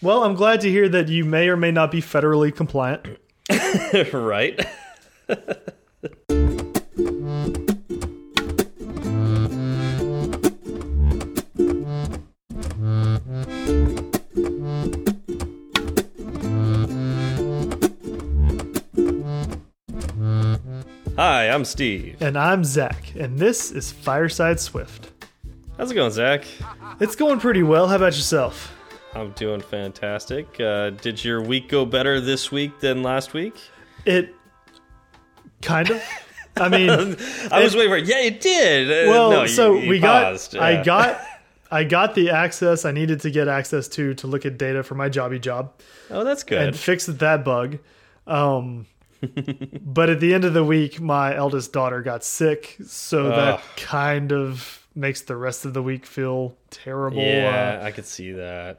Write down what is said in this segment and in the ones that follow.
Well, I'm glad to hear that you may or may not be federally compliant. right? Hi, I'm Steve. And I'm Zach, and this is Fireside Swift. How's it going, Zach? It's going pretty well. How about yourself? I'm doing fantastic. Uh, did your week go better this week than last week? It kind of. I mean, I was waiting for. Yeah, it did. Uh, well, no, so you we paused. got. I got. I got the access I needed to get access to to look at data for my jobby job Oh, that's good. and fix that bug. Um, but at the end of the week, my eldest daughter got sick, so that kind of makes the rest of the week feel terrible. yeah, Uh, I could see that.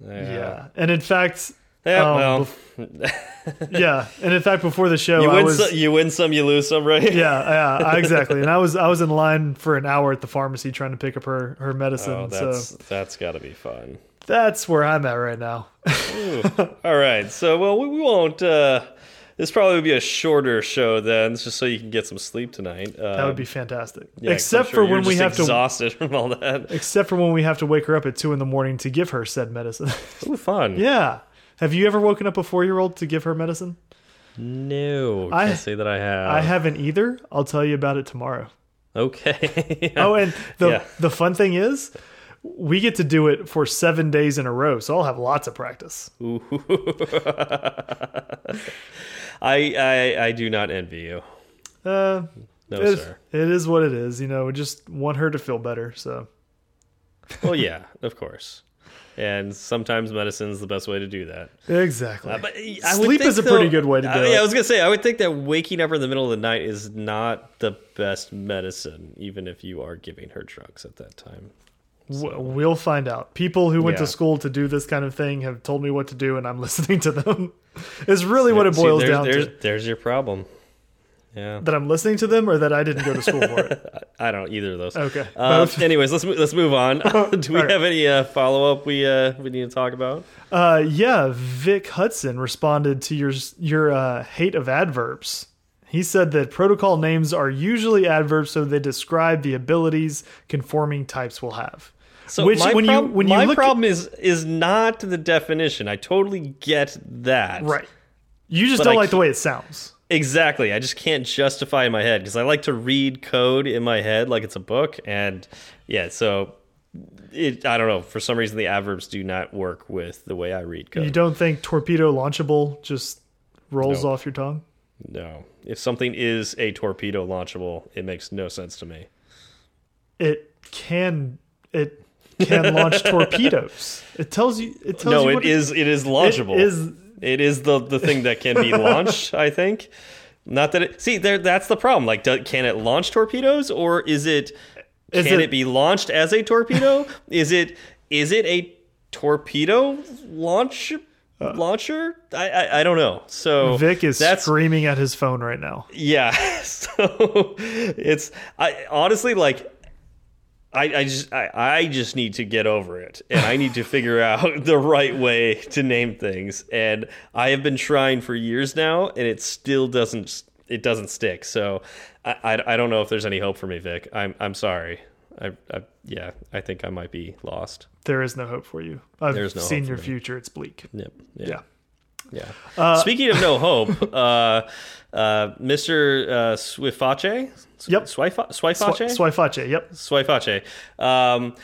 Yeah. yeah. And in fact, Yeah, um, well, yeah, and in fact, before the show, you I win, was some, you win some, you lose some, right? yeah, yeah, exactly. And I was I was in line for an hour at the pharmacy trying to pick up her her medicine. Oh, that's so that's got to be fun. that's where I'm at right now. All right, so well, we, we won't. Uh, this probably would be a shorter show then, just so you can get some sleep tonight. Uh, That would be fantastic. yeah, except sure for when we have to exhausted from all that. except for when we have to wake her up at two in the morning to give her said medicine. Ooh, fun. yeah. Have you ever woken up a four year old to give her medicine? No, I- can't say that I have. I haven't either. I'll tell you about it tomorrow. Okay. Oh, and the Yeah. the fun thing is, we get to do it for seven days in a row, so I'll have lots of practice. I, I I do not envy you. Uh, No, it, sir. it is what it is. You know, we just want her to feel better. So Well, yeah, of course. And sometimes medicine's the best way to do that. exactly. Uh, but I Sleep think, is a pretty good way to do it. Yeah, I was gonna say I would think that waking up in the middle of the night is not the best medicine, even if you are giving her drugs at that time. W- We'll find out. People who went Yeah. to school to do this kind of thing have told me what to do, and I'm listening to them. it's really what it See, boils there's, down there's, to. There's your problem. Yeah, That I'm listening to them, or that I didn't go to school for it. I don't either of those. Okay, Uh, anyways, let's let's move on. Do we right. have any uh, follow up we uh, we need to talk about? Uh, yeah, Vic Hudson responded to your your uh, hate of adverbs. He said that protocol names are usually adverbs, so they describe the abilities conforming types will have. So Which, my, when you- when you my look at- problem is is not the definition. I totally get that. Right. You just don't I like the way it sounds. Exactly. I just can't justify in my head because I like to read code in my head like it's a book, and yeah, so it. I don't know. For some reason, the adverbs do not work with the way I read code. You don't think torpedo launchable just rolls No. off your tongue? no. If something is a torpedo launchable, it makes no sense to me. It can it can launch torpedoes. It tells you. It tells No, you it what is. It is launchable. It is It is the the thing that can be launched. I think. Not that it. See, there. That's the problem. Like, do, can it launch torpedoes, or is it? Is can it- it, be launched as a torpedo? is it? Is it a torpedo launch uh, launcher? I, I I don't know. So Vic is that's screaming at his phone right now. yeah. So it's I honestly like I, I just I, I just need to get over it and I need to figure out the right way to name things and I have been trying for years now and it still doesn't it doesn't stick so I, I, I don't know if there's any hope for me Vic I'm I'm sorry I, I yeah I think I might be lost There is no hope for you. I've There's no seen your me. future. It's bleak. yep Yeah. yeah yeah speaking of no hope uh uh Mr. uh Swiface Yep. Swifa Swi- Swiface Swiface. Yep. Swiface. Um,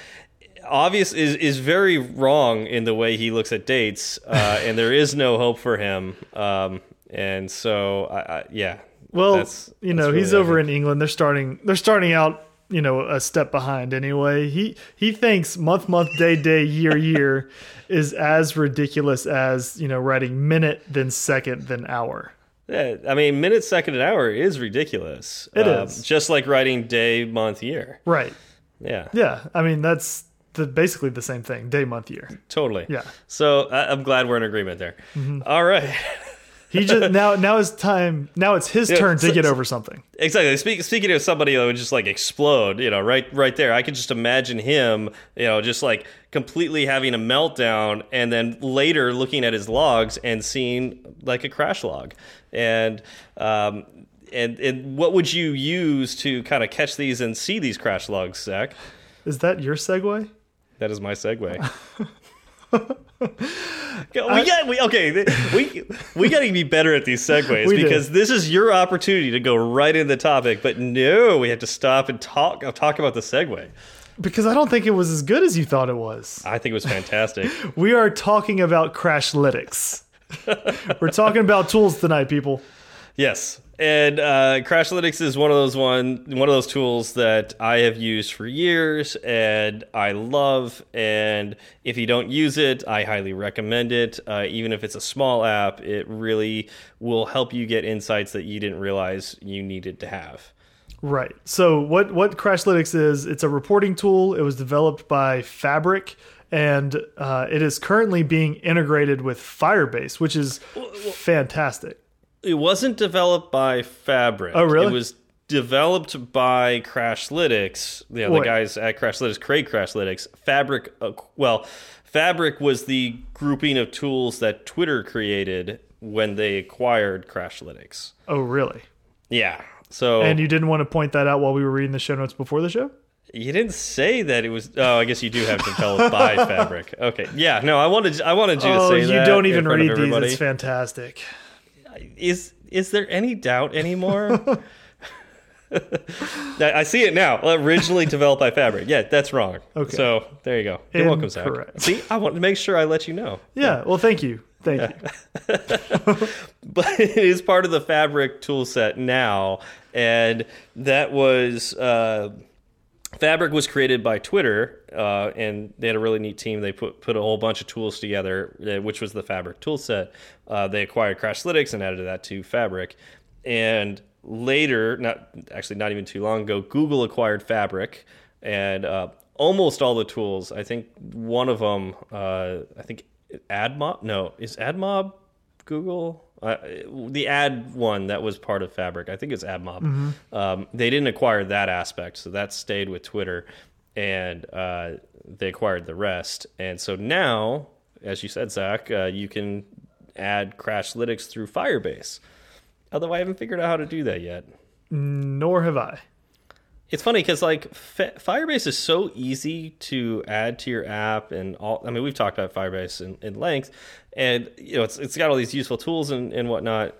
obvious is is very wrong in the way he looks at dates, uh, and there is no hope for him. Um, and so, I, I, yeah. Well, that's- you know, really he's over in England. They're starting. They're starting out. You know, a step behind anyway. He he thinks month, month, day, day, year, year is as ridiculous as you know writing minute, then second, then hour. Yeah, I mean, minute, second, and hour is ridiculous. It It is just like writing day, month, year. Right. Yeah, Yeah. I mean, that's the basically the same thing. Day, month, year. totally. Yeah. So I, I'm glad we're in agreement there. Mm-hmm. All right. He just now now it's time. Now it's his turn to so- get over something. Exactly. Speak, speaking of somebody that would just like explode, you know, right, right there. I could just imagine him, you know, just like completely having a meltdown, and then later looking at his logs and seeing like a crash log, and um, and and what would you use to kind of catch these and see these crash logs, Zach? Is that your segue? That is my segue. we got we okay. We we got to be better at these segues We do. because this is your opportunity to go right in the topic. But no, we have to stop and talk talk about the segue. Because I don't think it was as good as you thought it was. I think it was fantastic. We are talking about Crashlytics. We're talking about tools tonight, people. Yes, and uh, Crashlytics is one of those one one of those tools that I have used for years and I love. And if you don't use it, I highly recommend it. Uh, even if it's a small app, it really will help you get insights that you didn't realize you needed to have. Right. So what what Crashlytics is? It's a reporting tool. It was developed by Fabric, and uh, it is currently being integrated with Firebase, which is fantastic. It wasn't developed by Fabric. Oh, really? It was developed by Crashlytics. You know, the guys at Crashlytics create Crashlytics. Fabric, uh, well, Fabric was the grouping of tools that Twitter created when they acquired Crashlytics. Oh, really? Yeah. So And you didn't want to point that out while we were reading the show notes before the show? you didn't say that it was. Oh, I guess you do have developed by Fabric. Okay. Yeah. No, I wanted. I wanted you to Oh, say you that. don't even read these. It's fantastic. Is is there any doubt anymore? I see it now. Originally developed by Fabric. Yeah, that's wrong. Okay. So there you go. You're welcome, Zach. See, I want to make sure I let you know. Yeah. Well, thank you. Thank you. But it is part of the Fabric tool set now, and that was. Uh, Fabric was created by Twitter, uh, and they had a really neat team. They put put a whole bunch of tools together, uh, which was the Fabric toolset. Uh, they acquired Crashlytics and added that to Fabric, and later, not actually not even too long ago, Google acquired Fabric, and uh, almost all the tools. I think one of them, uh, I think AdMob. No, is AdMob Google? Uh, the ad one that was part of Fabric, I think it's AdMob. Um, they didn't acquire that aspect, so that stayed with Twitter, and uh, they acquired the rest. And so now, as you said, Zach, uh, you can add Crashlytics through Firebase. Although I haven't figured out how to do that yet. Nor have I. It's funny because like Fa- Firebase is so easy to add to your app, and all. I mean, we've talked about Firebase in, in length, and you know, it's it's got all these useful tools and, and whatnot.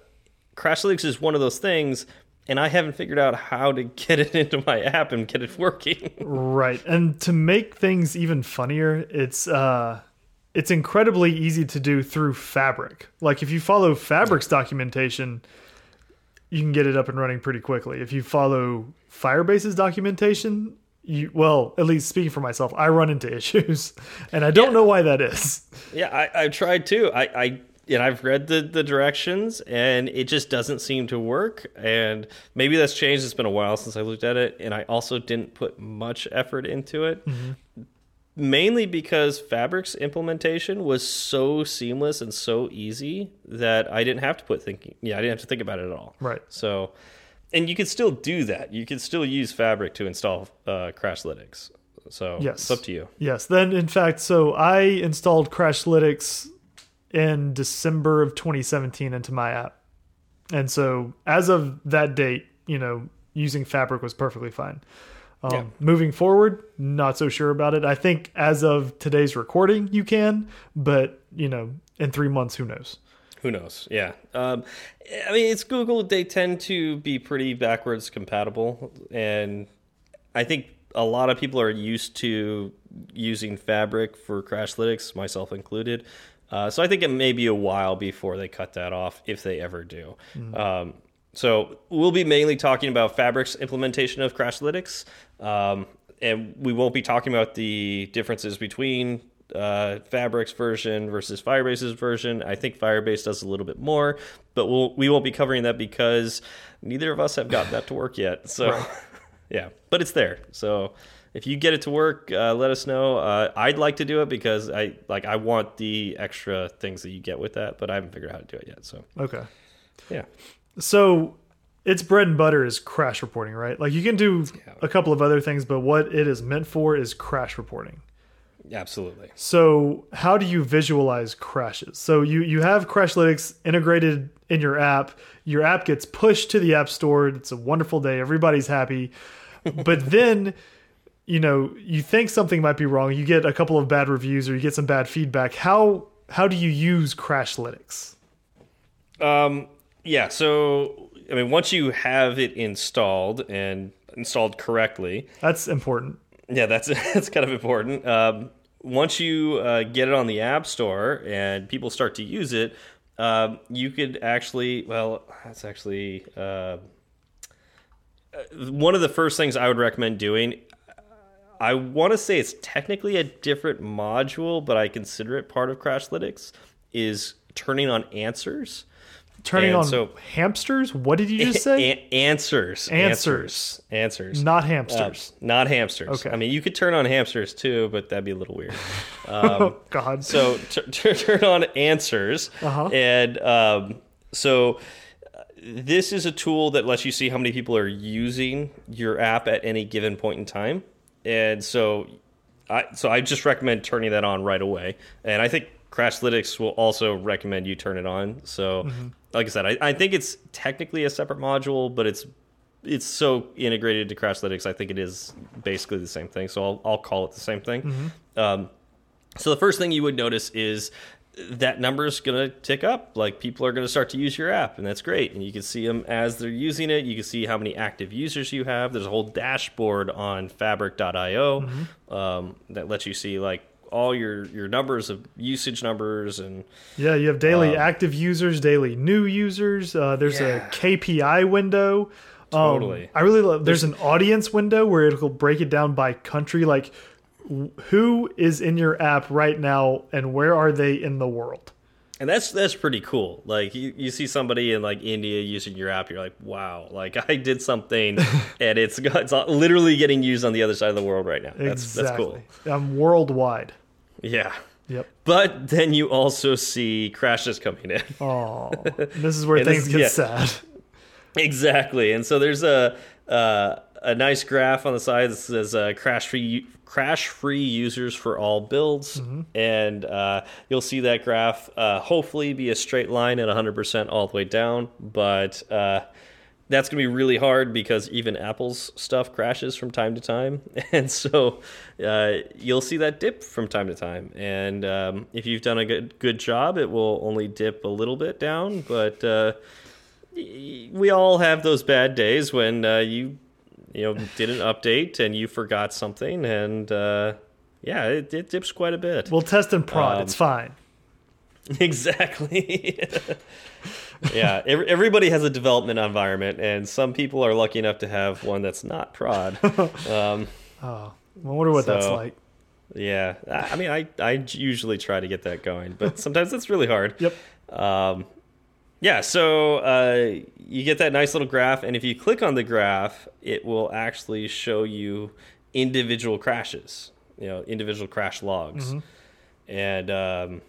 Crashlytics is one of those things, and I haven't figured out how to get it into my app and get it working. Right. And to make things even funnier, it's uh it's incredibly easy to do through Fabric. Like if you follow Fabric's documentation, you can get it up and running pretty quickly. If you follow Firebase's documentation, you well, at least speaking for myself, I run into issues and I don't know why that is. yeah, I, I've tried too. I, I and I've read the the directions, and it just doesn't seem to work. And maybe that's changed. It's been a while since I looked at it, and I also didn't put much effort into it. Mm-hmm. Mainly because Fabric's implementation was so seamless and so easy that I didn't have to put thinking. Yeah, I didn't have to think about it at all. Right. So, and you could still do that. You could still use Fabric to install uh, Crashlytics. So Yes. it's up to you. Yes. Then, in fact, so I installed Crashlytics in December of 2017 into my app. And so, as of that date, you know, using Fabric was perfectly fine. Um, Yeah. Moving forward, not so sure about it. I think as of today's recording, you can, but, you know, in three months, who knows? Who knows? Yeah. Um, I mean, it's Google. They tend to be pretty backwards compatible. And I think a lot of people are used to using Fabric for Crashlytics, myself included. Uh, so I think it may be a while before they cut that off, if they ever do. Um, so we'll be mainly talking about Fabric's implementation of Crashlytics, um, and we won't be talking about the differences between uh, Fabric's version versus Firebase's version. I think Firebase does a little bit more, but we'll we won't be covering that because neither of us have gotten that to work yet. So, yeah, but it's there. So if you get it to work, uh, let us know. Uh, I'd like to do it because I like I want the extra things that you get with that, but I haven't figured out how to do it yet. So Okay. yeah, So its bread and butter is crash reporting, right? Like you can do a couple of other things, but what it is meant for is crash reporting. absolutely. So how do you visualize crashes? So you you have Crashlytics integrated in your app. Your app gets pushed to the app store. It's a wonderful day. Everybody's happy. but then you know, you think something might be wrong. You get a couple of bad reviews or you get some bad feedback. How how do you use Crashlytics? Um, yeah. So I mean, once you have it installed and installed correctly, That's important. Yeah, that's that's kind of important. Um, once you uh, get it on the App Store and people start to use it, um, you could actually well, that's actually uh, one of the first things I would recommend doing. I want to say it's technically a different module, but I consider it part of Crashlytics. Is turning on answers. Turning And on so- hamsters? What did you just say? Answers, Answers. answers. Not Uh, hamsters. not hamsters. Okay. I mean, you could turn on hamsters too, but that'd be a little weird. oh God. so turn on answers, Uh-huh. and um, so uh, this is a tool that lets you see how many people are using your app at any given point in time. And so, I so I just recommend turning that on right away. And I think Crashlytics will also recommend you turn it on. So, Mm-hmm. Like I said, I, I think it's technically a separate module, but it's it's so integrated to Crashlytics. I think it is basically the same thing. So I'll I'll call it the same thing. Mm-hmm. Um, so the first thing you would notice is that number is going to tick up. Like people are going to start to use your app, and that's great. And you can see them as they're using it. You can see how many active users you have. There's a whole dashboard on Fabric.io um, that lets you see like all your your numbers of usage numbers and Yeah, you have Um, daily active users, daily new users. Uh, there's Yeah. a KPI window. Um, Totally. I really love. There's an audience window where it'll break it down by country, like who is in your app right now and where are they in the world. And that's that's pretty cool. Like you, you see somebody in like India using your app, you're like, wow, like I did something, and it's it's literally getting used on the other side of the world right now. That's exactly. that's cool. I'm worldwide. Yeah, Yep. but then you also see crashes coming in. Oh, this is where things this- get yeah. sad. exactly, and so there's a uh, a nice graph on the side that says uh, crash free crash free users for all builds, and uh, you'll see that graph uh, hopefully be a straight line at 100% all the way down, but. That's going to be really hard because even Apple's stuff crashes from time to time. And so uh, you'll see that dip from time to time. And um, if you've done a good, good job, it will only dip a little bit down. But uh, we all have those bad days when uh, you you know did an update and you forgot something and uh, yeah it, it dips quite a bit We'll test and prod. Um, it's fine. Exactly. yeah, ev- everybody has a development environment, and some people are lucky enough to have one that's not prod. um, Oh, I wonder what that's like. yeah, I I mean, I I usually try to get that going, but sometimes it's really hard. Yep. Um, yeah, so uh, you get that nice little graph, and if you click on the graph, it will actually show you individual crashes, you know, individual crash logs, and um,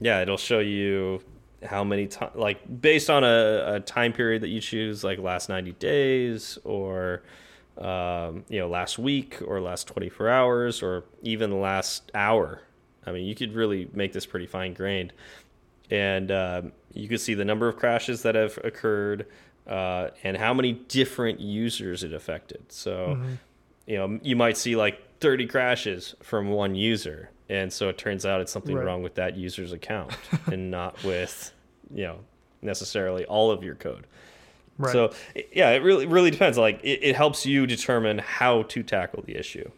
yeah, it'll show you how many times, like based on a, a time period that you choose, like last ninety days or um, you know last week or last twenty four hours or even the last hour. I mean, you could really make this pretty fine grained and um, you can see the number of crashes that have occurred uh, and how many different users it affected. So, you know, you might see like 30 crashes from one user, and so it turns out it's something Right. wrong with that user's account and not with, you know, necessarily all of your code. Right. So, yeah, it really really depends. Like, it, it helps you determine how to tackle the issue.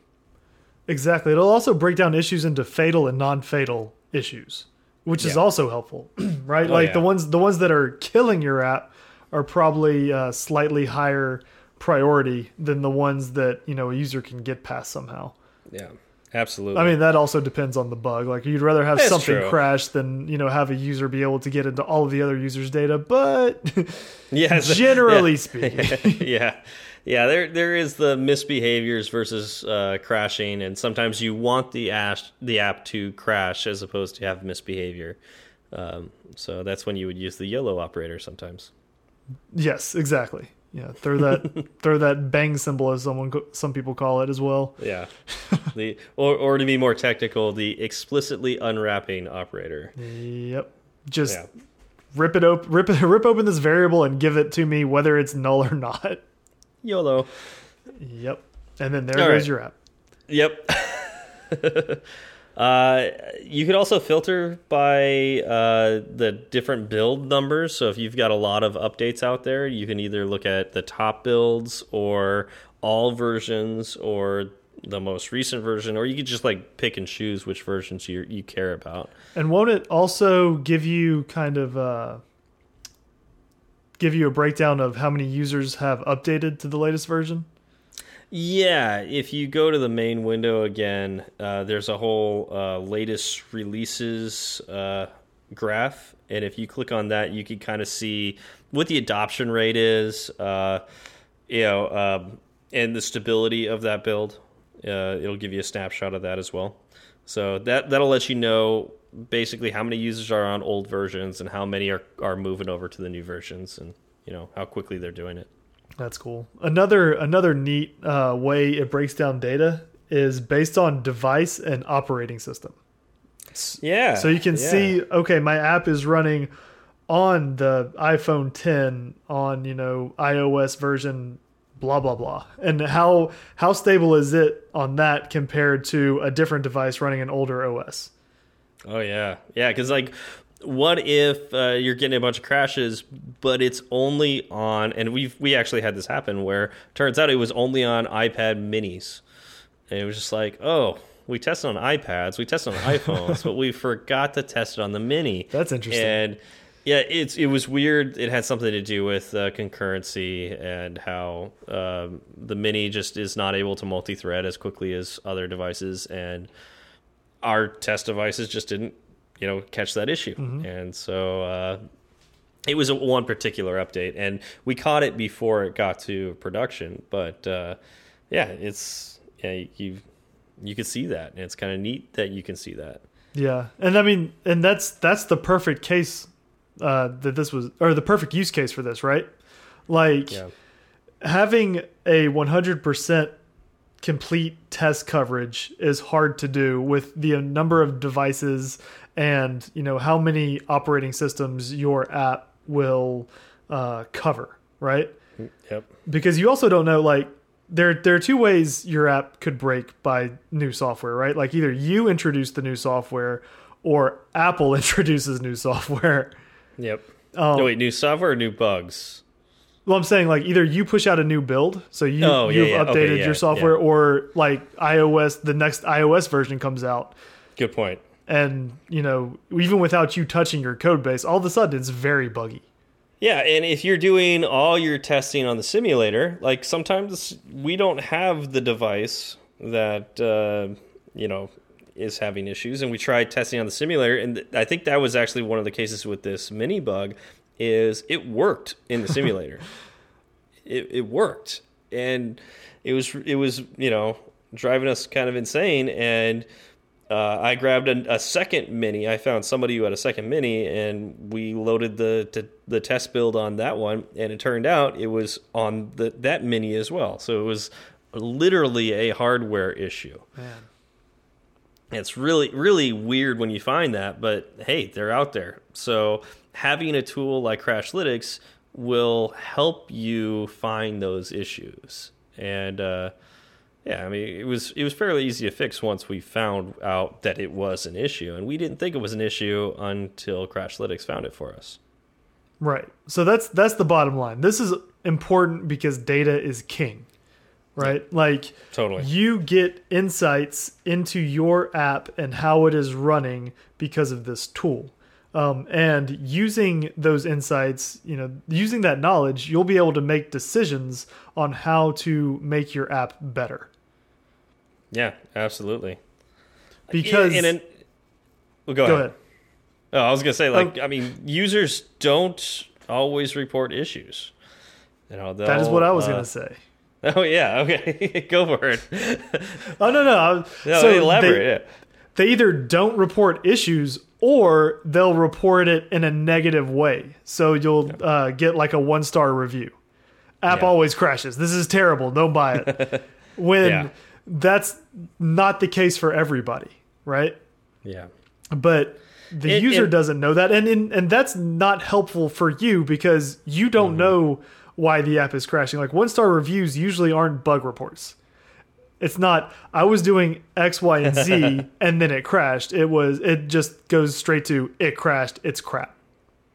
Exactly. It'll also break down issues into fatal and non-fatal issues, which is also helpful, right? Oh, like yeah. the ones the ones that are killing your app are probably uh, slightly higher priority than the ones that you know a user can get past somehow. Yeah, absolutely. I mean, that also depends on the bug. Like you'd rather have That's something true. crash than you know have a user be able to get into all of the other users' data. But yes, generally speaking, yeah, yeah, there there is the misbehaviors versus uh, crashing, and sometimes you want the ash, the app to crash as opposed to have misbehavior. Um, so that's when you would use the YOLO operator sometimes. Yes, exactly. Yeah, throw that throw that bang symbol as someone some people call it as well. Yeah, the or or to be more technical, the explicitly unwrapping operator. Yep, just yeah. rip it open, rip rip open this variable and give it to me whether it's null or not. YOLO. Yep, and then there All goes right. your app. Yep. Uh, you could also filter by uh, the different build numbers. So if you've got a lot of updates out there, you can either look at the top builds or all versions or the most recent version, or you could just like pick and choose which versions you you care about. And won't it also give you kind of uh, give you a breakdown of how many users have updated to the latest version? Yeah, if you go to the main window again, uh, there's a whole uh, latest releases uh, graph, and if you click on that, you can kind of see what the adoption rate is, uh, you know, um, and the stability of that build. Uh, it'll give you a snapshot of that as well. So that that'll let you know basically how many users are on old versions and how many are are moving over to the new versions, and you know how quickly they're doing it. That's cool. Another another neat uh, way it breaks down data is based on device and operating system. Yeah. So you can yeah. see, okay, my app is running on the iPhone 10 on you know iOS version blah blah blah, and how how stable is it on that compared to a different device running an older OS? Oh yeah, yeah. Because like what if uh, you're getting a bunch of crashes, but it's only on, and we've we actually had this happen where turns out it was only on iPad Minis, and it was just like, oh, we tested on iPads, we tested on iPhones, but we forgot to test it on the Mini. That's interesting. And yeah, it's it was weird. It had something to do with uh, concurrency and how um, the Mini just is not able to multi-thread as quickly as other devices, and our test devices just didn't you know catch that issue, mm -hmm. and so uh, it was a, one particular update, and we caught it before it got to production. But uh, yeah, it's yeah you you can see that, and it's kind of neat that you can see that. Yeah, and I mean, and that's that's the perfect case uh, that this was, or the perfect use case for this, right? Like yeah. having a 100% complete test coverage is hard to do with the number of devices and you know how many operating systems your app will uh, cover, right? Yep. Because you also don't know like there there are two ways your app could break by new software, right? Like either you introduce the new software or Apple introduces new software. Yep. Um, no, wait, new software or new bugs? Well, I'm saying like either you push out a new build, so you oh, you've yeah, updated okay, yeah, your software, yeah. or like iOS, the next iOS version comes out. Good point and you know even without you touching your code base all of a sudden it's very buggy. Yeah and if you're doing all your testing on the simulator like sometimes we don't have the device that uh, you know is having issues and we tried testing on the simulator and i think that was actually one of the cases with this mini bug is it worked in the simulator. It, it worked. And it was it was you know driving us kind of insane and uh, I grabbed a, a, second mini. I found somebody who had a second mini, and we loaded the the test build on that one. And it turned out it was on the that mini as well. So it was literally a hardware issue. Man. It's really really weird when you find that, but hey, they're out there. So having a tool like Crashlytics will help you find those issues and. Uh, yeah, I mean, it was it was fairly easy to fix once we found out that it was an issue, and we didn't think it was an issue until Crashlytics found it for us. Right. So that's that's the bottom line. This is important because data is king. Right? Like totally. You get insights into your app and how it is running because of this tool. Um, and using those insights, you know, using that knowledge, you'll be able to make decisions on how to make your app better. Yeah, absolutely. Because in, in well, go, go ahead. ahead. Oh, I was gonna say, like, um, I mean, users don't always report issues. You know, that is what I was uh, gonna say. Oh yeah, okay, go for it. Oh no, no. No, so elaborate. they, yeah. they either don't report issues or they'll report it in a negative way. So you'll uh, get like a one star review. App Yeah. always crashes. This is terrible. Don't buy it. when Yeah. That's not the case for everybody, right? Yeah. But the It- user it- doesn't know that, and, and and that's not helpful for you because you don't know why the app is crashing. Like one star reviews usually aren't bug reports. It's not. I was doing X, Y, and Z, and then it crashed. It was. It just goes straight to it crashed. It's crap.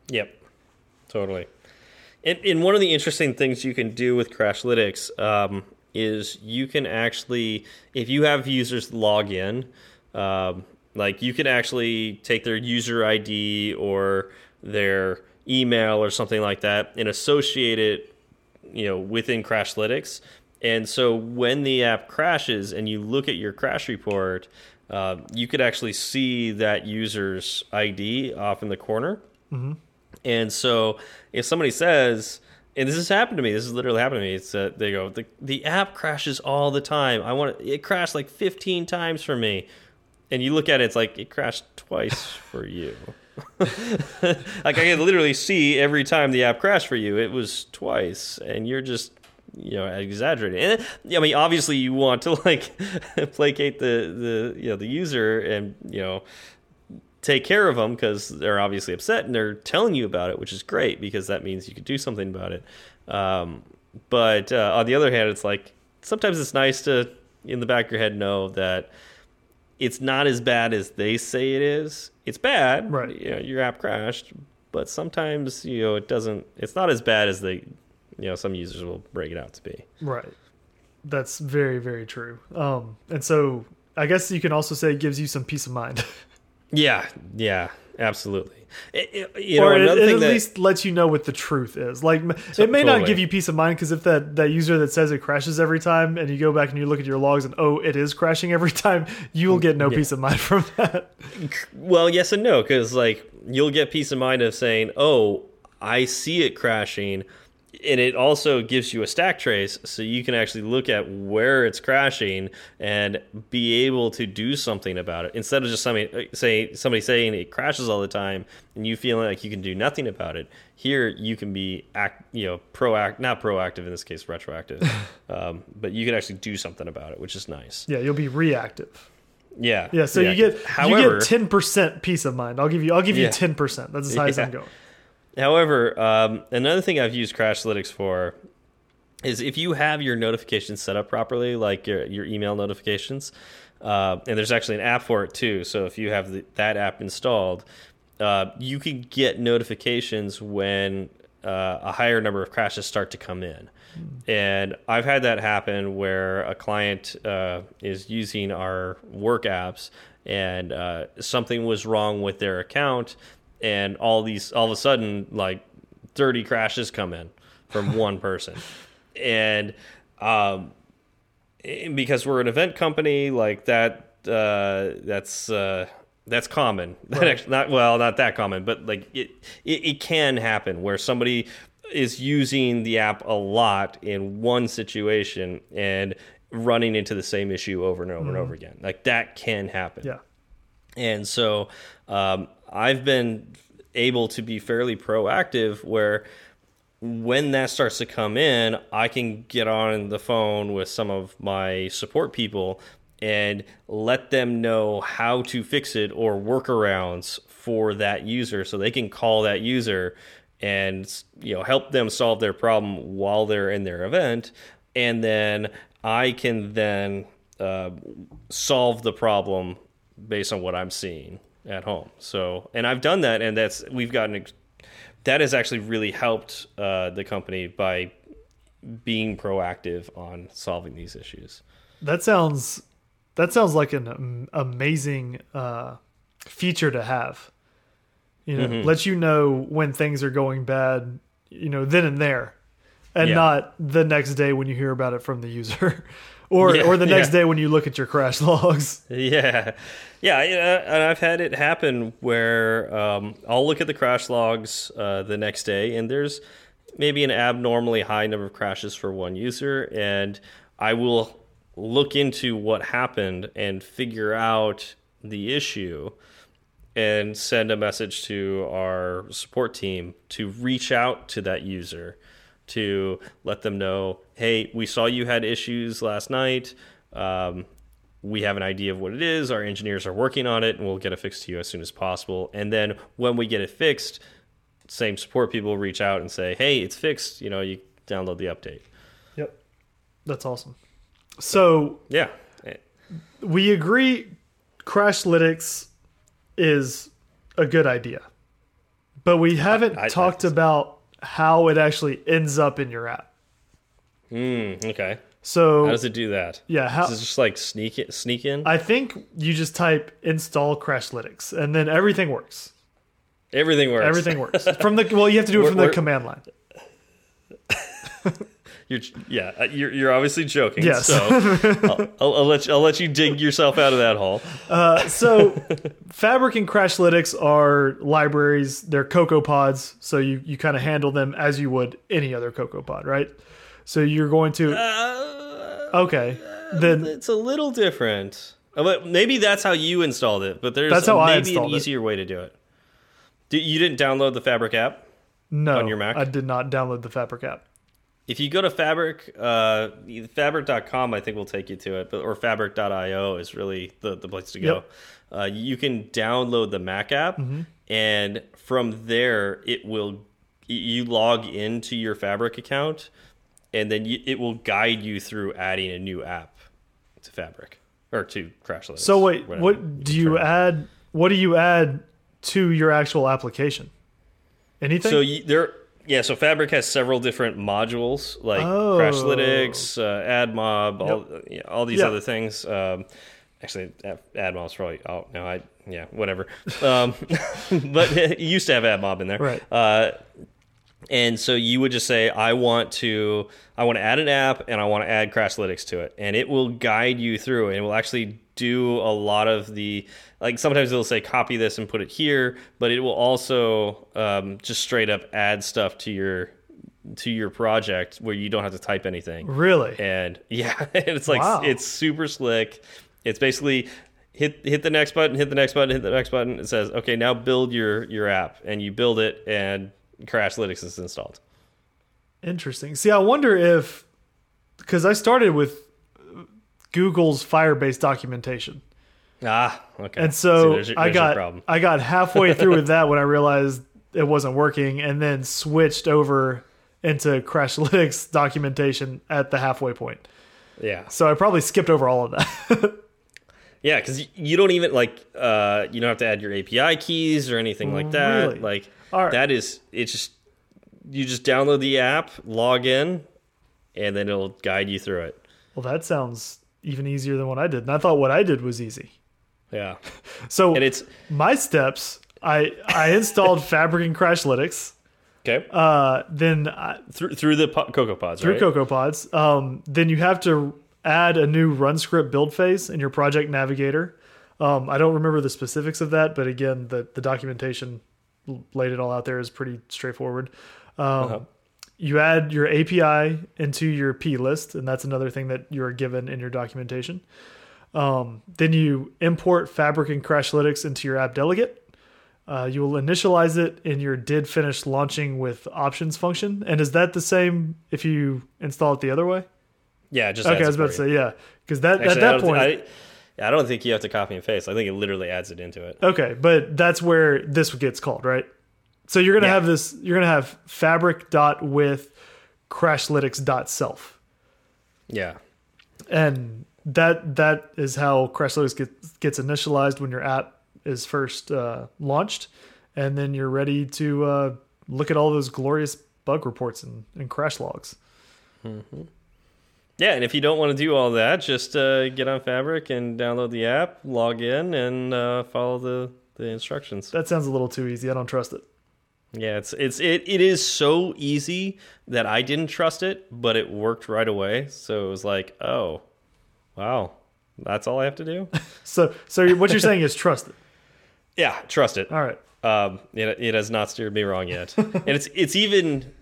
Yep, totally. And, and one of the interesting things you can do with Crashlytics um, is you can actually, if you have users log in, um, like you can actually take their user ID or their email or something like that and associate it, you know, within Crashlytics. And so when the app crashes and you look at your crash report, uh, you could actually see that user's ID off in the corner. And so if somebody says, and this has happened to me, this has literally happened to me. It's uh, they go, the the app crashes all the time. I want it crashed like 15 times for me. And you look at it, it's like it crashed twice for you. like I can literally see every time the app crashed for you, it was twice, and you're just you know exaggerating. And I mean, obviously, you want to like placate the the you know the user and you know take care of them because they're obviously upset and they're telling you about it, which is great because that means you could do something about it. Um, but uh, on the other hand, it's like sometimes it's nice to, in the back of your head, know that it's not as bad as they say it is. It's bad, Right. You know, your app crashed, but sometimes you know it doesn't. It's not as bad as they, you know, some users will break it out to be. Right. That's very very true. Um, and so I guess you can also say it gives you some peace of mind, Yeah, yeah, absolutely. It- it- you know, or it, it at that, least lets you know what the truth is. Like m- it may not give you peace of mind because if that that user that says it crashes every time, and you go back and you look at your logs and oh, it is crashing every time, you will get no peace of mind from that. Well, yes and no, because like you'll get peace of mind of saying, "Oh, I see it crashing," and it also gives you a stack trace, so you can actually look at where it's crashing and be able to do something about it instead of just somebody say somebody saying it crashes all the time and you feeling like you can do nothing about it. Here, you can be act, you know, proact not proactive in this case, retroactive, um, but you can actually do something about it, which is nice. yeah, you'll be reactive. Yeah, Yeah, so you get however. you get ten percent peace of mind. I'll give you I'll give you Yeah. ten percent. That's as high as I'm Yeah. going. However, um, another thing I've used Crashlytics for is if you have your notifications set up properly, like your, your email notifications, uh, and there's actually an app for it too. So if you have the, that app installed, uh, you can get notifications when uh, a higher number of crashes start to come in. And I've had that happen where a client uh, is using our work apps and uh, something was wrong with their account, and all these all of a sudden like 30 crashes come in from one person. And um, because we're an event company like that uh, that's uh, that's common. That actually, not well not that common but like it, it it can happen where somebody is using the app a lot in one situation and running into the same issue over and over and over again. Like that can happen. Yeah. and so um, I've been able to be fairly proactive where when that starts to come in, I can get on the phone with some of my support people and let them know how to fix it or workarounds for that user so they can call that user and you know help them solve their problem while they're in their event. And then I can then uh, solve the problem based on what I'm seeing at home. So, and I've done that, and that's we've gotten that has actually really helped uh, the company by being proactive on solving these issues. That sounds that sounds like an amazing uh, feature to have. You know, Mm-hmm. lets you know when things are going bad. You know, then and there, and Yeah. not the next day when you hear about it from the user, or Yeah, or the next yeah. day when you look at your crash logs. Yeah, yeah, yeah, and I've had it happen where um, I'll look at the crash logs uh, the next day, and there's maybe an abnormally high number of crashes for one user, and I will look into what happened and figure out the issue and send a message to our support team to reach out to that user to let them know hey we saw you had issues last night um, we have an idea of what it is our engineers are working on it and we'll get it fixed to you as soon as possible and then when we get it fixed same support people reach out and say hey it's fixed you know you download the update Yep. That's awesome. So yeah we agree Crashlytics is a good idea. But we haven't I- I- talked about how it actually ends up in your app. mm, okay So how does it do that yeah, how Does it just like sneak it sneak in I think you just type install Crashlytics and then everything works. everything works Everything works. From the well, you have to do it We're- from the command line. You're, yeah, uh, you're, you're obviously joking. Yes. So I'll, I'll, I'll let you, I'll let you dig yourself out of that hole. Uh, so Fabric and Crashlytics are libraries. They're Cocoa pods, so you you kind of handle them as you would any other Cocoa pod, right? So you're going to Uh, okay, then it's a little different. Uh, But maybe that's how you installed it. But there's That's how I maybe an installed it. easier way to do it. You didn't download the Fabric app? no, on your Mac? I did not download the Fabric app. If you go to Fabric, uh, Fabric.com, I think we'll take you to it, but or Fabric.io is really the, the place to go. Yep. Uh, you can download the Mac app, Mm-hmm. and from there, it will you log into your Fabric account, and then you, it will guide you through adding a new app to Fabric or to Crashlytics. So wait, what do you add? What do you add to your actual application? Anything? So you, there, yeah. So Fabric has several different modules like Oh. Crashlytics, uh, AdMob, all yeah, all these Yeah. other things. Um, actually, Ad- AdMob's probably oh no, I yeah whatever. Um, but it used to have AdMob in there, Right. Uh, and so you would just say, I want to, I want to add an app and I want to add Crashlytics to it, and it will guide you through, and it will actually do a lot of the, like sometimes it'll say copy this and put it here, but it will also um, just straight up add stuff to your to your project where you don't have to type anything. really? And yeah, it's like Wow. it's super slick. It's basically hit hit the next button, hit the next button, hit the next button. It says, okay, now build your your app, and you build it, and Crashlytics is installed. Interesting. See, I wonder if because I started with Google's Firebase documentation. Ah, okay. And so there's your- I there's your got problem. I got halfway through with that when I realized it wasn't working, and then switched over into Crashlytics documentation at the halfway point. Yeah, So I probably skipped over all of that. yeah, because you don't even like uh, you don't have to add your API keys or anything like that. Really? Like right. that is it's just you just download the app, log in, and then it'll guide you through it. well, that sounds even easier than what I did, and I thought what I did was easy. Yeah, So and it's my steps, I I installed Fabric and Crashlytics. okay Uh, then I, through through the po Cocoa Pods, through right? Cocoa Pods. Um, then you have to add a new run script build phase in your project navigator. Um, I don't remember the specifics of that, but again, the, the documentation laid it all out there is pretty straightforward. Um, Uh-huh. You add your API into your P list, and that's another thing that you're given in your documentation. Um, then you import Fabric and Crashlytics into your app delegate. Uh, you will initialize it in your did finish launching with options function. And is that the same if you install it the other way? Yeah, just Okay, I was about to say yeah, because that Actually, at that point, I, I don't think you have to copy and paste. I think it literally adds it into it. okay, but that's where this gets called, right? So you're gonna Yeah. have this. You're gonna have fabric dot with crashlytics dot self, Yeah, and that that is how crashlytics gets gets initialized when your app is first uh, launched, and then you're ready to uh, look at all those glorious bug reports and, and crash logs. Hmm. yeah. And if you don't want to do all that, just uh, get on Fabric and download the app, log in, and uh, follow the the instructions. That sounds a little too easy. I don't trust it. Yeah, it's it's it, it is so easy that I didn't trust it, but it worked right away. So it was like, oh, wow, that's all I have to do. So so what you're saying is trust it. yeah, trust it. All right. Um, it, it has not steered me wrong yet, and it's it's even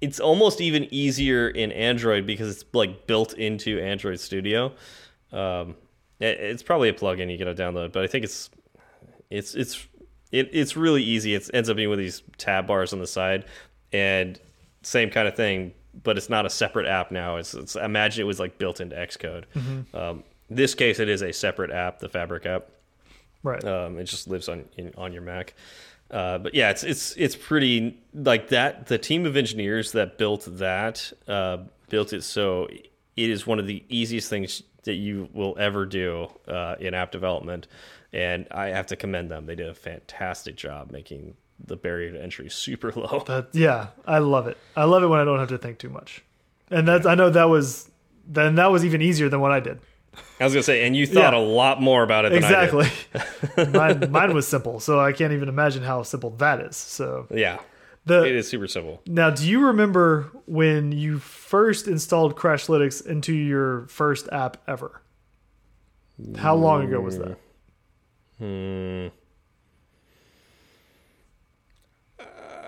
it's almost even easier in Android because it's like built into Android Studio. Um, it, it's probably a plugin you gotta download, but I think it's it's it's it, it's really easy. It ends up being with these tab bars on the side, and same kind of thing, but it's not a separate app now. It's, it's imagine it was like built into Xcode. Um, this case, it is a separate app, the Fabric app. Right. Um, it just lives on in, on your Mac. Uh, but yeah, it's it's it's pretty like that. The team of engineers that built that uh, built it so it is one of the easiest things that you will ever do uh, in app development, and I have to commend them. They did a fantastic job making the barrier to entry super low. That yeah, I love it. I love it when I don't have to think too much. And that's I know that was then that was even easier than what I did. I was gonna say, and you thought Yeah. a lot more about it than Exactly. Mine, mine was simple, so I can't even imagine how simple that is. So. Yeah, the it is super simple. Now, do you remember when you first installed Crashlytics into your first app ever? How long ago was that? Hmm.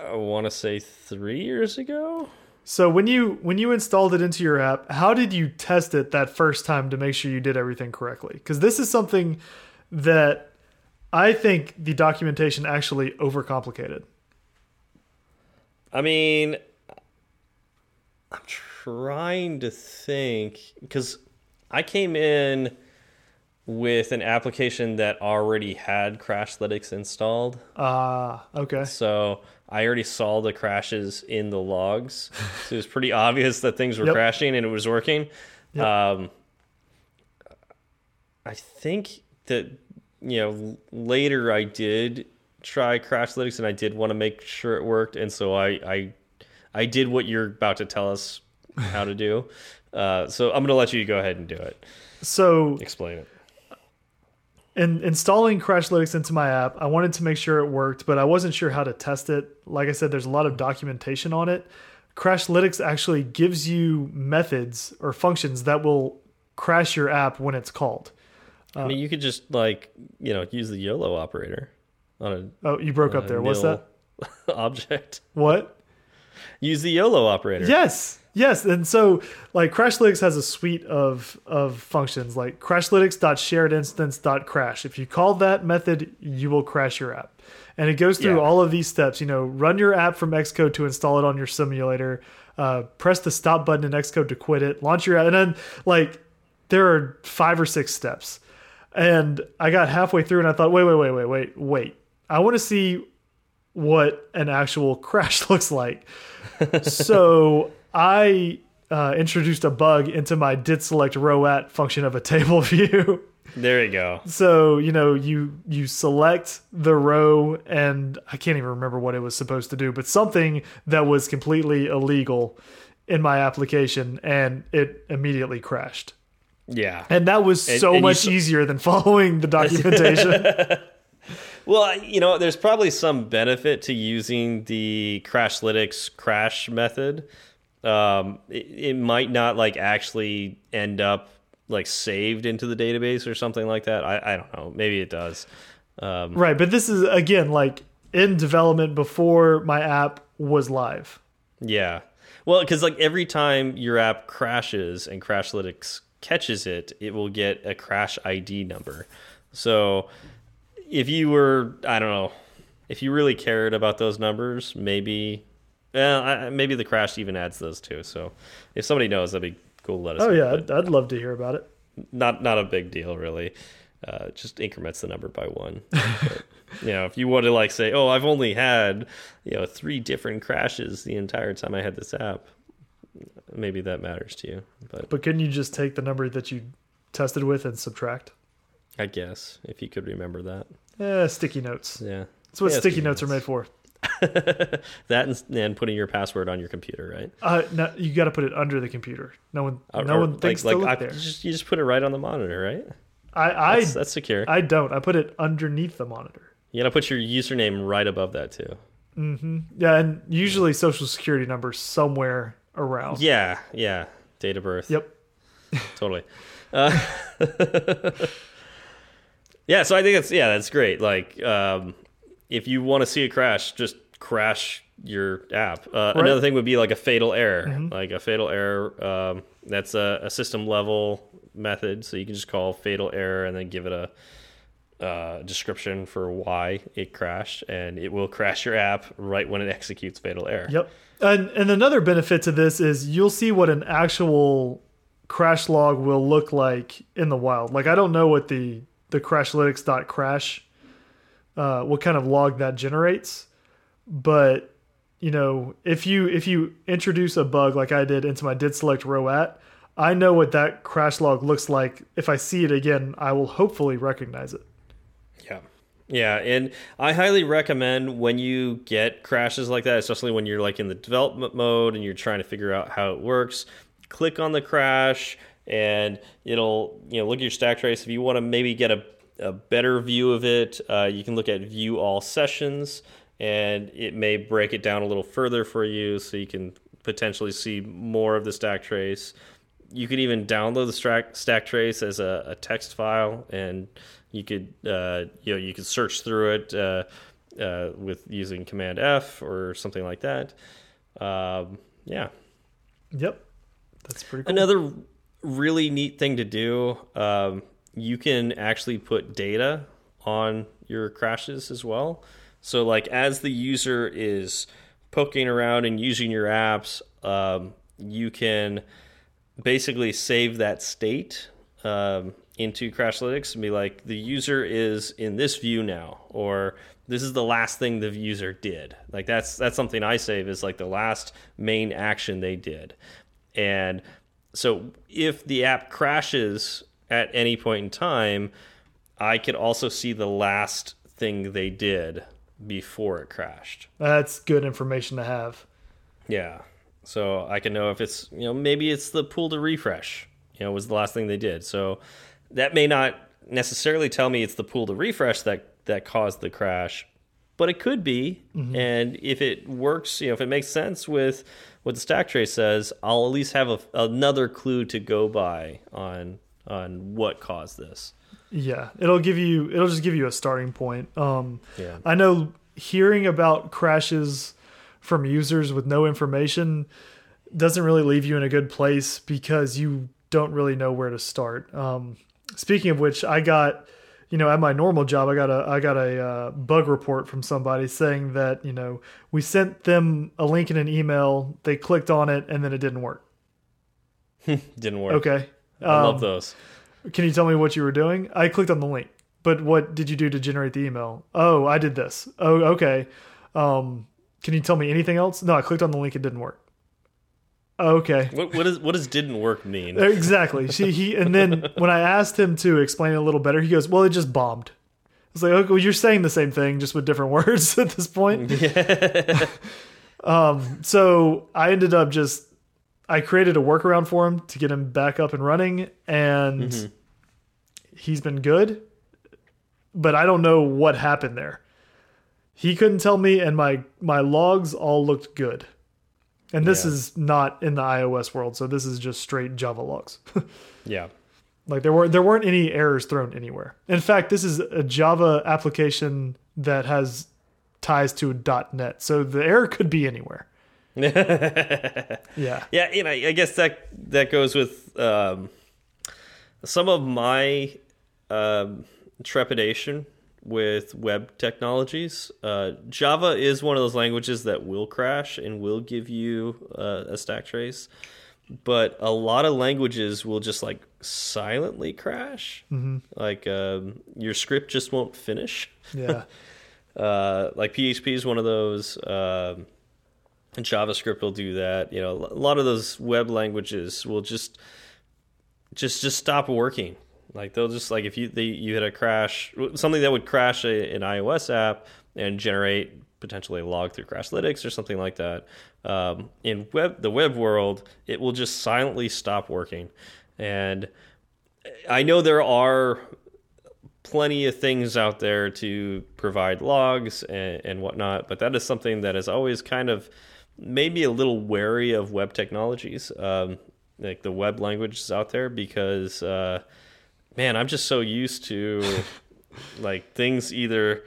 I want to say three years ago. So when you when you installed it into your app, how did you test it that first time to make sure you did everything correctly? Because this is something that I think the documentation actually overcomplicated. I mean, I'm trying to think because I came in with an application that already had Crashlytics installed. Ah, okay. So I already saw the crashes in the logs. so it was pretty obvious that things were Yep. crashing and it was working. Yep. Um, I think that, you know, later I did try Crashlytics and I did want to make sure it worked. And so I, I, I did what you're about to tell us how to do. Uh, so I'm going to let you go ahead and do it. So Explain it. in installing Crashlytics into my app, I wanted to make sure it worked, but I wasn't sure how to test it. Like I said, there's a lot of documentation on it. Crashlytics actually gives you methods or functions that will crash your app when it's called. I mean, you could just like, you know, use the YOLO operator on a Oh, you broke up there. What's that? object. What? Use the YOLO operator. Yes. Yes. And so like Crashlytics has a suite of of functions like crashlytics.sharedinstance.crash. If you call that method, you will crash your app. And it goes through Yeah. all of these steps. You know, run your app from Xcode to install it on your simulator. Uh, press the stop button in Xcode to quit it. Launch your app, and then like there are five or six steps. And I got halfway through, and I thought, wait, wait, wait, wait, wait, wait. I want to see what an actual crash looks like. so I uh, introduced a bug into my did select row at function of a table view. There you go. so you know you you select the row and I can't even remember what it was supposed to do, but something that was completely illegal in my application, and it immediately crashed. Yeah. And that was And- so and much easier than following the documentation. Well, you know, there's probably some benefit to using the Crashlytics crash method. Um, it, it might not like actually end up like saved into the database or something like that. I, I don't know. Maybe it does. Um, right, but this is again like in development before my app was live. Yeah. Well, because like every time your app crashes and Crashlytics catches it, it will get a crash ID number. So if you were, I don't know, if you really cared about those numbers, maybe, well, I, maybe the crash even adds those too. So if somebody knows, that'd be cool. Let us. Oh know. yeah, I'd, I'd love to hear about it. not not a big deal really. Uh, just increments the number by one. But, you know, if you want to like say, oh, I've only had you know three different crashes the entire time I had this app, maybe that matters to you. But But couldn't you just take the number that you tested with and subtract? I guess if you could remember that, Eh, sticky notes. yeah, That's what Yeah, sticky sticky notes are made for. that and, and putting your password on your computer, right? Uh, no, you got to put it under the computer. No one, Or- no one thinks like, to look I, there. just, you just put it right on the monitor, right? I, I, That's, that's secure. I don't. I put it underneath the monitor. you gotta put your username right above that too. Yeah, and usually social security number somewhere around. Yeah, yeah. Date of birth. Yep. totally. Uh, yeah, so I think it's yeah, that's great. Like, um, if you want to see a crash, just crash your app. Uh, Another thing would be like a fatal error, Mm-hmm. like a fatal error. Um, that's a, a system level method, so you can just call fatal error and then give it a uh, description for why it crashed, and it will crash your app right when it executes fatal error. Yep. And and another benefit to this is you'll see what an actual crash log will look like in the wild. Like I don't know what the the crashlytics.crash uh what kind of log that generates, but you know, if you if you introduce a bug like I did into my did select row at, I know what that crash log looks like. If I see it again, I will hopefully recognize it. Yeah. Yeah, and I highly recommend when you get crashes like that, especially when you're like in the development mode and you're trying to figure out how it works, click on the crash and it'll, you know, look at your stack trace. If you want to maybe get a, a better view of it, uh, you can look at view all sessions and it may break it down a little further for you so you can potentially see more of the stack trace. You could even download the stack, stack trace as a, a text file and you could uh, you know you could search through it uh, uh, with using Command F or something like that. Um, yeah. Yep. That's pretty cool. Another really neat thing to do. Um, you can actually put data on your crashes as well. So like as the user is poking around and using your apps, um, you can basically save that state um, into Crashlytics and be like, the user is in this view now, or this is the last thing the user did. Like that's that's something I save is like the last main action they did, and so if the app crashes at any point in time, I could also see the last thing they did before it crashed. That's good information to have. Yeah. So I can know if it's, you know, maybe it's the pull to refresh, you know, was the last thing they did. So that may not necessarily tell me it's the pull to refresh that that caused the crash, but it could be. Mm-hmm. And if it works, you know, if it makes sense with what the stack trace says, I'll at least have a, another clue to go by on on what caused this. Yeah, it'll give you it'll just give you a starting point. Um Yeah. I know hearing about crashes from users with no information doesn't really leave you in a good place because you don't really know where to start. Um speaking of which, I got you know, at my normal job, I got a I got a uh, bug report from somebody saying that you know we sent them a link in an email, they clicked on it, and then it didn't work. Didn't work. Okay, I love Um, those. Can you tell me what you were doing? I clicked on the link, but what did you do to generate the email? Oh, I did this. Oh, okay. Um, can you tell me anything else? No, I clicked on the link. It didn't work. Okay. What what is what does didn't work mean? Exactly. See, he and then when I asked him to explain it a little better, he goes, "Well, it just bombed." I was like, "Okay, well, you're saying the same thing, just with different words at this point." um, so I ended up just I created a workaround for him to get him back up and running, and he's been good. But I don't know what happened there. He couldn't tell me, and my my logs all looked good. And this Yeah. is not in the iOS world, so this is just straight Java logs. Yeah. like there were there weren't any errors thrown anywhere. In fact, this is a Java application that has ties to .NET, so the error could be anywhere. Yeah. Yeah, you know, I guess that that goes with um, some of my um, trepidation with web technologies. Uh, Java is one of those languages that will crash and will give you uh, a stack trace, but a lot of languages will just like silently crash. Like um, your script just won't finish. Yeah. Uh, like PHP is one of those. Um, and JavaScript will do that. You know, a lot of those web languages will just just just stop working. Like they'll just like if you they, you hit a crash, something that would crash a, an iOS app and generate potentially a log through Crashlytics or something like that. Um, in web the web world, it will just silently stop working. And I know there are plenty of things out there to provide logs and, and whatnot, but that is something that has always kind of made me a little wary of web technologies, um, like the web languages out there, because uh, man, I'm just so used to like things either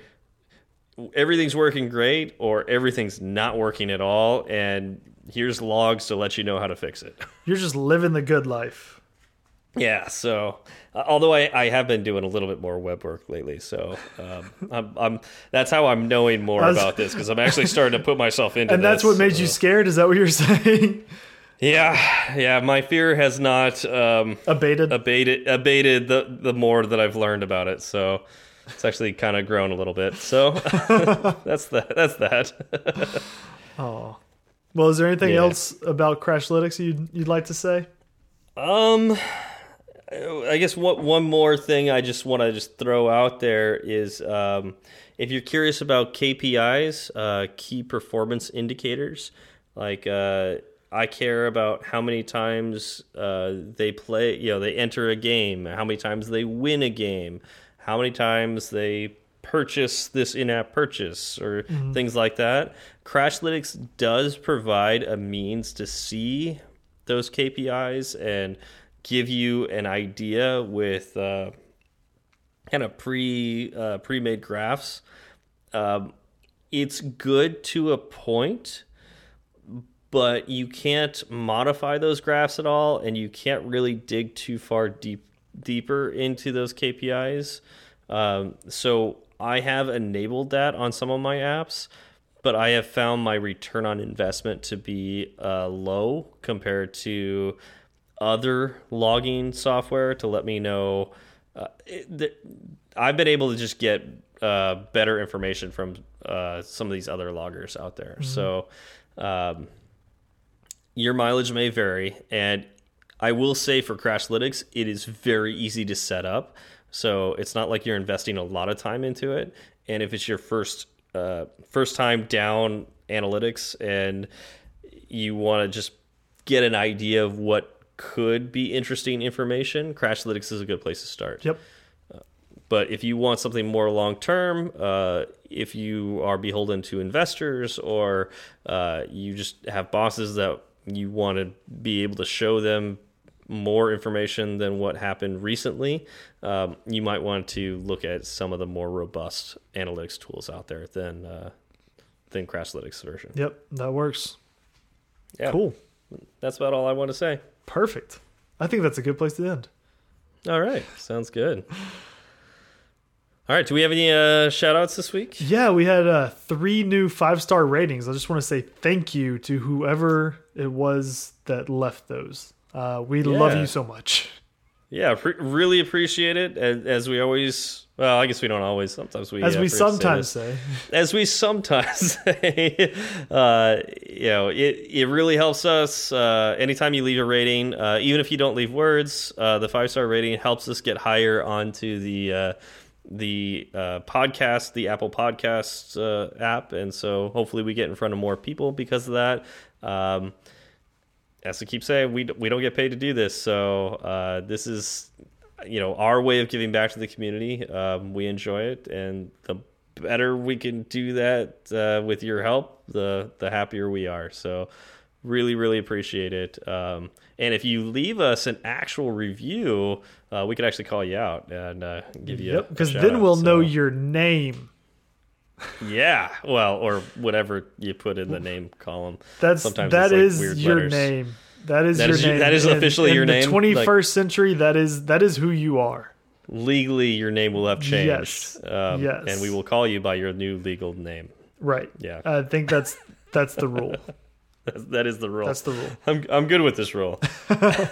everything's working great or everything's not working at all, and here's logs to let you know how to fix it. You're just living the good life. Yeah, so uh, although I, I have been doing a little bit more web work lately, so um, I'm, I'm that's how I'm knowing more was- about this because I'm actually starting to put myself into. And that's this, what made you scared? Is that what you're saying? Yeah, yeah. My fear has not um, Abated? abated abated the the more that I've learned about it. So it's actually kind of grown a little bit. So that's that. That's that. oh. Well, is there anything Yeah. else about Crashlytics you'd, you'd like to say? Um, I guess what one more thing I just want to just throw out there is um, if you're curious about KPIs, uh, key performance indicators, like uh, I care about how many times uh, they play, you know, they enter a game, how many times they win a game, how many times they purchase this in-app purchase or things like that. Crashlytics does provide a means to see those KPIs and give you an idea with uh, kind of pre uh, pre-made graphs. Um, it's good to a point, but you can't modify those graphs at all, and you can't really dig too far deep deeper into those KPIs. Um, so I have enabled that on some of my apps, but I have found my return on investment to be uh, low compared to other logging software to let me know. Uh, it, I've been able to just get uh, better information from uh, some of these other loggers out there. So um, your mileage may vary, and I will say for Crashlytics, it is very easy to set up. So it's not like you're investing a lot of time into it. And if it's your first uh, first time down analytics and you want to just get an idea of what could be interesting information, Crashlytics is a good place to start. Yep. But if you want something more long term, uh, if you are beholden to investors or uh, you just have bosses that you want to be able to show them more information than what happened recently, um, you might want to look at some of the more robust analytics tools out there than uh, than Crashlytics version. Yep. That works. Yeah, Cool. That's about all I want to say. Perfect. I think that's a good place to end. All right, sounds good. All right, do we have any uh, shout outs this week? Yeah, we had uh, three new five star ratings. I just want to say thank you to whoever it was that left those. Uh, we love you so much. Yeah, really appreciate it. As, as we always, well, I guess we don't always. Sometimes we, As uh, we say sometimes this. say. as we sometimes say, uh, you know, it it really helps us. Uh, anytime you leave a rating, uh, even if you don't leave words, uh, the five star rating helps us get higher onto the. The uh, podcast, the Apple Podcasts uh, app, and so hopefully we get in front of more people because of that. Um, as I keep saying, we we don't get paid to do this, so uh, this is you know our way of giving back to the community. Um, we enjoy it, and the better we can do that uh, with your help, the the happier we are. So really, really appreciate it. Um, and if you leave us an actual review, uh, we could actually call you out and uh, give you. Yep. a Because then out. we'll know your name. Yeah, well, or whatever you put in the name column. That's Sometimes that like, is weird your letters. name. That is That your is name. that is In- officially in your name? the 21st Like- century, that is that is who you are. Legally, your name will have changed. Yes. Um, Yes. And we will call you by your new legal name. Right. Yeah. I think that's that's the rule. that is the rule. That's the rule. I'm I'm good with this rule. uh,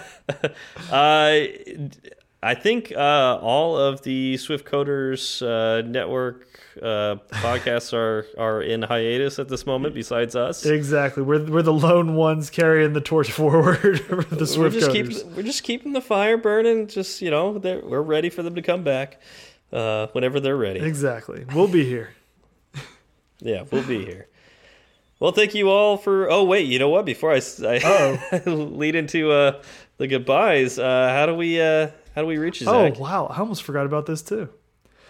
I think uh, all of the Swift Coders uh, network uh, podcasts are are in hiatus at this moment. Besides us, Exactly. We're we're the lone ones carrying the torch forward for the we're Swift just coders. keep we're just keeping the fire burning. Just you know, we're ready for them to come back uh, whenever they're ready. Exactly. We'll be here. Yeah, we'll be here. Well, thank you all for. Oh wait, you know what? Before I, Uh-oh. lead into uh, the goodbyes, uh, how do we uh, how do we reach you, Oh wow! I almost forgot about this too.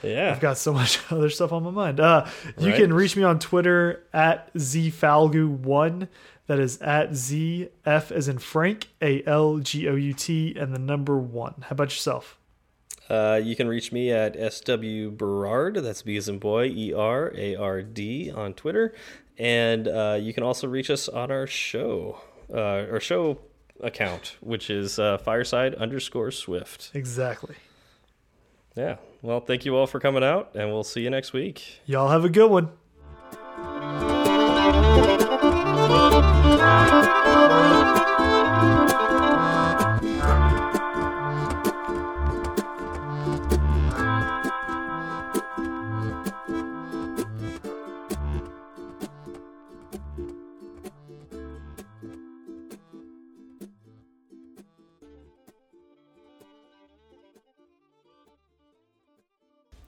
yeah, I've got so much other stuff on my mind. Uh, you Right. can reach me on Twitter at zfalgout1. That is at z f as in Frank a l g o u t and the number one. How about yourself? Uh, you can reach me at SW Berard, that's B as in boy, E R A R D on Twitter. And uh, you can also reach us on our show, uh, our show account, which is uh, fireside underscore swift. Exactly. Yeah. Well, thank you all for coming out, and we'll see you next week. Y'all have a good one.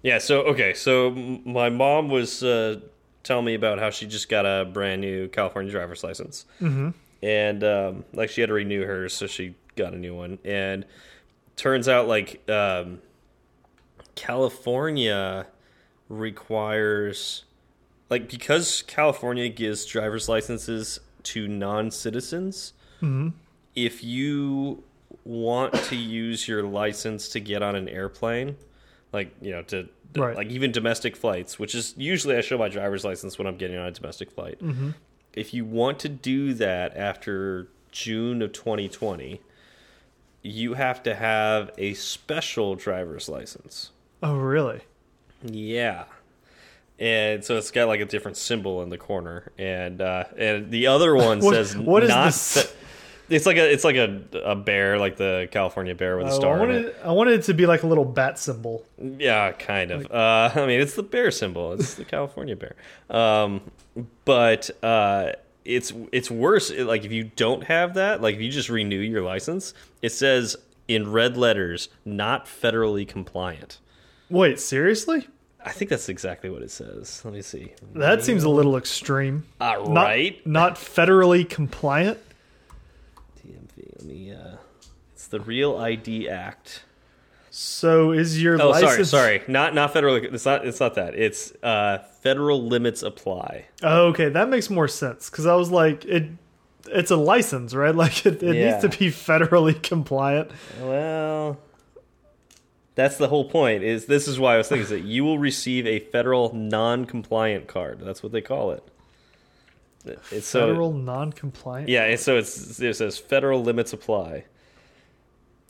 Yeah. So okay. So my mom was uh, telling me about how she just got a brand new California driver's license, Mm-hmm. and um, like she had to renew hers, so she got a new one. And turns out like um, California requires like because California gives driver's licenses to non-citizens. Mm-hmm. If you want to use your license to get on an airplane, like you know to Right. like even domestic flights, which is usually I show my driver's license when I'm getting on a domestic flight. Mm-hmm. If you want to do that after June of 2020, you have to have a special driver's license. Oh, really? Yeah. And so it's got like a different symbol in the corner, and uh, and the other one What- says what is not. this? It's like a it's like a a bear, like the California bear with a Oh, star. I wanted it. I wanted it to be like a little bat symbol. Yeah, kind of. uh, I mean, it's the bear symbol. It's the California bear. Um, but uh, it's it's worse. Like if you don't have that, like if you just renew your license, it says in red letters, "Not federally compliant." Wait, seriously? I think that's exactly what it says. Let me see. That seems a little extreme. Uh, Not- right. Not federally compliant. DMV. Let me. Uh, it's the Real ID Act. So is your Oh, license? sorry. Not not federally. It's not. It's not that. It's uh, federal limits apply. Oh, okay, that makes more sense because I was like, it. It's a license, right? Like it, it Yeah. needs to be federally compliant. Well, that's the whole point. Is this is why I was thinking is that you will receive a federal non-compliant card. That's what they call it. It's so Federal non-compliant. yeah. So it's it says federal limits apply,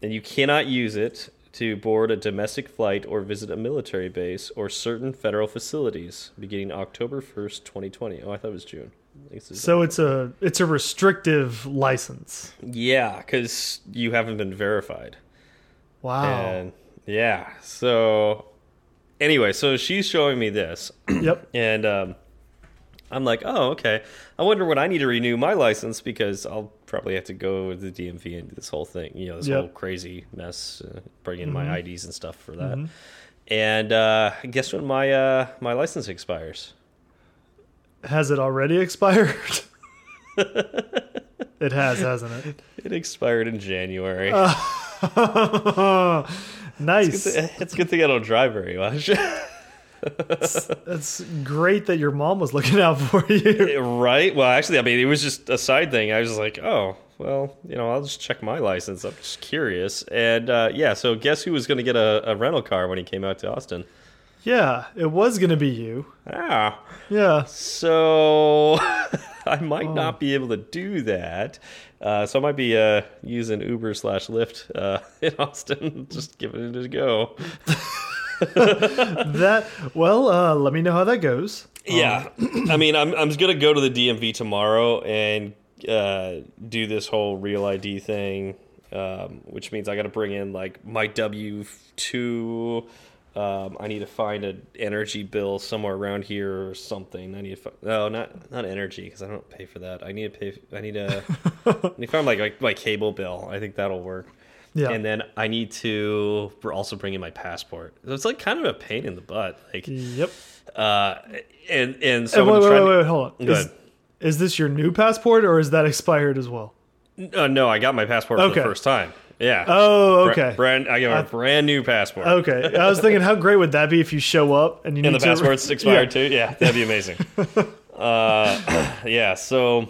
and you cannot use it to board a domestic flight or visit a military base or certain federal facilities beginning October first, twenty twenty. Oh, I thought it was June. I think this is- So it's a it's a restrictive license. yeah, because you haven't been verified. Wow. And yeah, so anyway, so she's showing me this, yep. and um, I'm like, oh, okay. I wonder when I need to renew my license because I'll probably have to go to the DMV and do this whole thing, you know, this Yep. whole crazy mess, uh, bring in my IDs and stuff for that. Mhm. And uh, guess when my uh, my license expires? Has it already expired? it has, hasn't it? It expired in January. nice. it's a good thing I don't drive very much. That's great that your mom was looking out for you. Right. Well, actually, I mean, it was just a side thing. I was like, oh, well, you know, I'll just check my license. I'm just curious. And uh, yeah, so guess who was going to get a, a rental car when he came out to Austin? Yeah, it was gonna be you. Ah. Yeah. So I might not be able to do that. Uh, so I might be uh, using Uber slash Lyft uh, in Austin, just giving it a go. That well, uh, let me know how that goes. Yeah, I mean, I'm I'm gonna go to the DMV tomorrow and uh, do this whole real ID thing, um, which means I got to bring in like my W two. Um, I need to find an energy bill somewhere around here or something. I need to no, not not energy because I don't pay for that. I need to pay. I need to. I need to find like, like my cable bill. I think that'll work. Yeah. And then I need to also bring in my passport. So it's like kind of a pain in the butt. Like, Yep. uh, and and so And I'm wait, wait, wait, wait, hold on. Is, is this your new passport or is that expired as well? Uh, no, I got my passport for the first time. Yeah. Oh, okay. brand. I got a brand new passport. Okay. I was thinking, how great would that be if you show up and you And need the passport's expired Yeah. too. Yeah, that'd be amazing. uh, yeah. So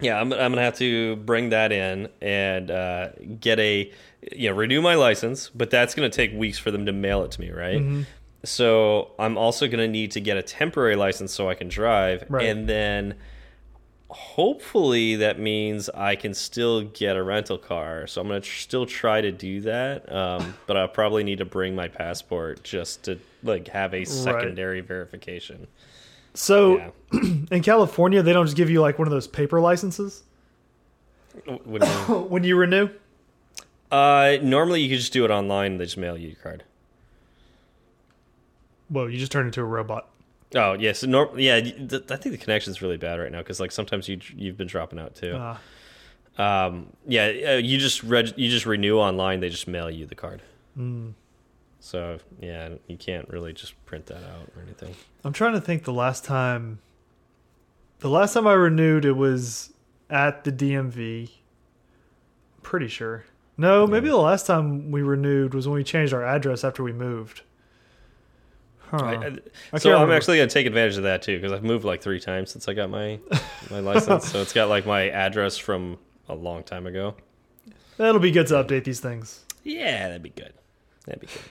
yeah, I'm, I'm gonna have to bring that in and uh, get a you know renew my license, but that's gonna take weeks for them to mail it to me, right? Mm-hmm. So I'm also gonna need to get a temporary license so I can drive, Right. and then hopefully that means I can still get a rental car. So I'm gonna tr still try to do that, um, but I'll probably need to bring my passport just to like have a secondary verification. So Yeah. in California, they don't just give you like one of those paper licenses you when you renew. Uh, normally you could just do it online. They just mail you your card. Whoa, you just turned into a robot. Oh yes, yeah, so nor yeah. th- I think the connection's really bad right now because like sometimes you you've been dropping out too. Ah, Um, yeah, uh, you just reg you just renew online. They just mail you the card. mm. So yeah, you can't really just print that out or anything. I'm trying to think the last time. The last time I renewed, it was at the DMV. Pretty sure. No, maybe the last time we renewed was when we changed our address after we moved. Huh. I, I, I so I'm remember. actually gonna take advantage of that too because I've moved like three times since I got my my license. So it's got like my address from a long time ago. That'll be good to update these things. Yeah, that'd be good. That'd be good.